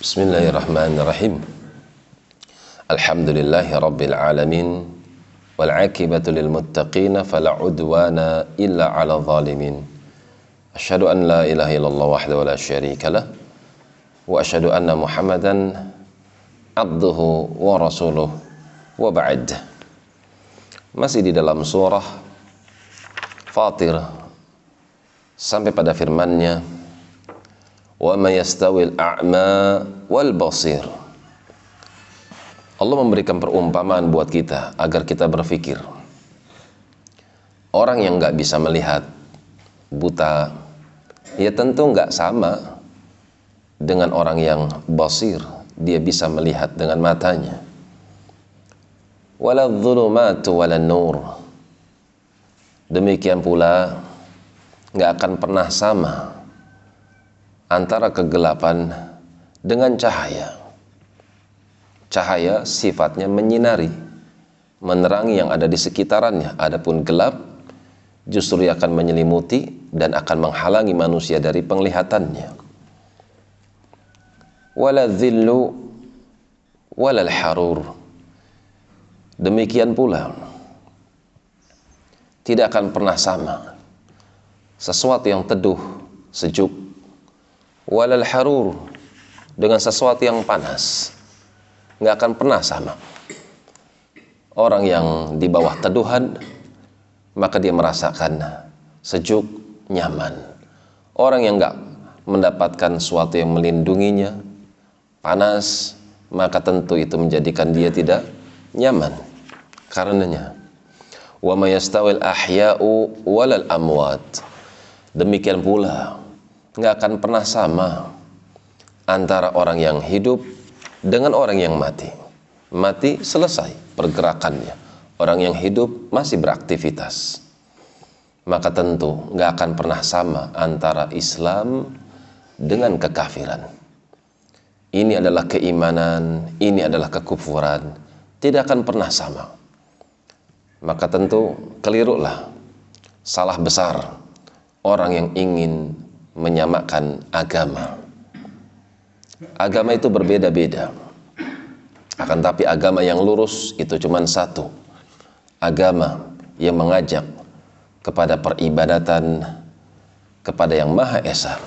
بسم الله الرحمن الرحيم الحمد لله رب العالمين والعاقبة للمتقين فلا عدوان إلا على الظالمين أشهد أن لا إله إلا الله وحده ولا شريك له وأشهد أن محمدا عبده ورسوله وبعد masih di dalam surah Fatir. Sampai pada firman-Nya wa ma yastawil a'ma wal basir. Allah memberikan perumpamaan buat kita agar kita berpikir. Orang yang nggak bisa melihat buta ya tentu nggak sama dengan orang yang basir. Dia bisa melihat dengan matanya. Wala dhulumatu wala nur. Demikian pula nggak akan pernah sama antara kegelapan dengan cahaya. Cahaya sifatnya menyinari, menerangi yang ada di sekitarannya. Adapun gelap justru akan menyelimuti dan akan menghalangi manusia dari penglihatannya. Wala dhillu walal harur. Demikian pula tidak akan pernah sama sesuatu yang teduh, sejuk walal harur dengan sesuatu yang panas nggak akan pernah sama. Orang yang di bawah teduhan maka dia merasakan sejuk nyaman. Orang yang nggak mendapatkan sesuatu yang melindunginya panas maka tentu itu menjadikan dia tidak nyaman. Karenanya wa mayastawil ahya'u walal amwat. Demikian pula nggak akan pernah sama antara orang yang hidup dengan orang yang mati. Mati selesai pergerakannya. Orang yang hidup masih beraktivitas. Maka tentu nggak akan pernah sama antara Islam dengan kekafiran. Ini adalah keimanan, ini adalah kekufuran. Tidak akan pernah sama. Maka tentu kelirulah. Salah besar orang yang ingin menyamakan agama. Agama itu berbeda-beda. Akan tapi agama yang lurus itu cuma satu. Agama yang mengajak kepada peribadatan kepada yang Maha Esa,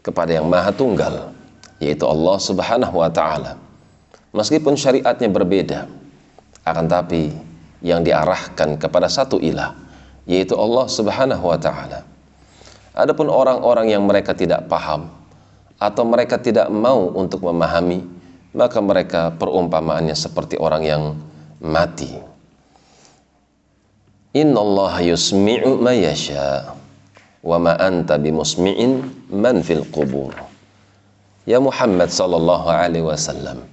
kepada yang Maha Tunggal, yaitu Allah Subhanahu wa taala. Meskipun syariatnya berbeda, akan tapi yang diarahkan kepada satu ilah, yaitu Allah Subhanahu wa taala. Adapun orang-orang yang mereka tidak paham atau mereka tidak mau untuk memahami, maka mereka perumpamaannya seperti orang yang mati. Inna Allah yusmi'u ma yasha wa ma anta bimusmi'in man fil qubur. Ya Muhammad sallallahu alaihi wasallam.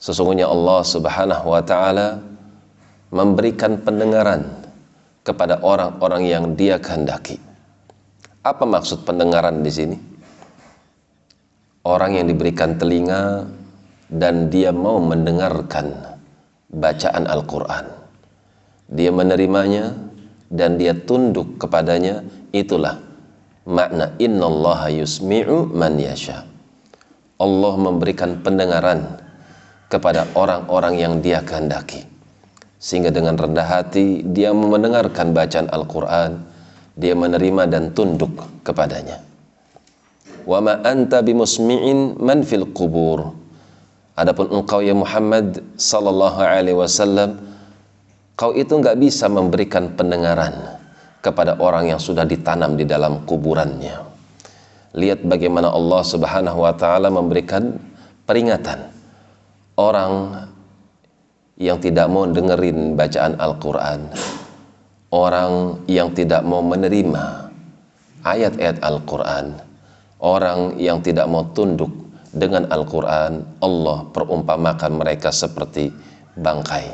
Sesungguhnya Allah Subhanahu wa taala memberikan pendengaran kepada orang-orang yang Dia kehendaki apa maksud pendengaran di sini? Orang yang diberikan telinga dan dia mau mendengarkan bacaan Al-Quran. Dia menerimanya dan dia tunduk kepadanya. Itulah makna innallaha yusmi'u man yasha. Allah memberikan pendengaran kepada orang-orang yang dia kehendaki. Sehingga dengan rendah hati dia mendengarkan bacaan Al-Quran dia menerima dan tunduk kepadanya. Wa ma anta bimusmi'in man fil qubur. Adapun engkau ya Muhammad sallallahu alaihi wasallam kau itu enggak bisa memberikan pendengaran kepada orang yang sudah ditanam di dalam kuburannya. Lihat bagaimana Allah Subhanahu wa taala memberikan peringatan orang yang tidak mau dengerin bacaan Al-Qur'an orang yang tidak mau menerima ayat-ayat Al-Quran, orang yang tidak mau tunduk dengan Al-Quran, Allah perumpamakan mereka seperti bangkai,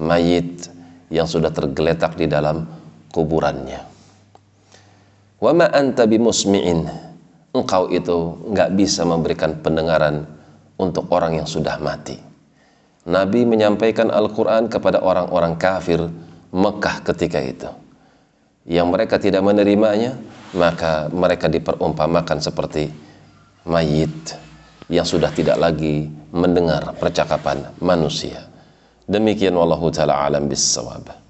mayit yang sudah tergeletak di dalam kuburannya. Wa ma anta bimusmi'in, engkau itu nggak bisa memberikan pendengaran untuk orang yang sudah mati. Nabi menyampaikan Al-Quran kepada orang-orang kafir Mekah ketika itu. Yang mereka tidak menerimanya, maka mereka diperumpamakan seperti mayit yang sudah tidak lagi mendengar percakapan manusia. Demikian wallahu taala alam bissawab.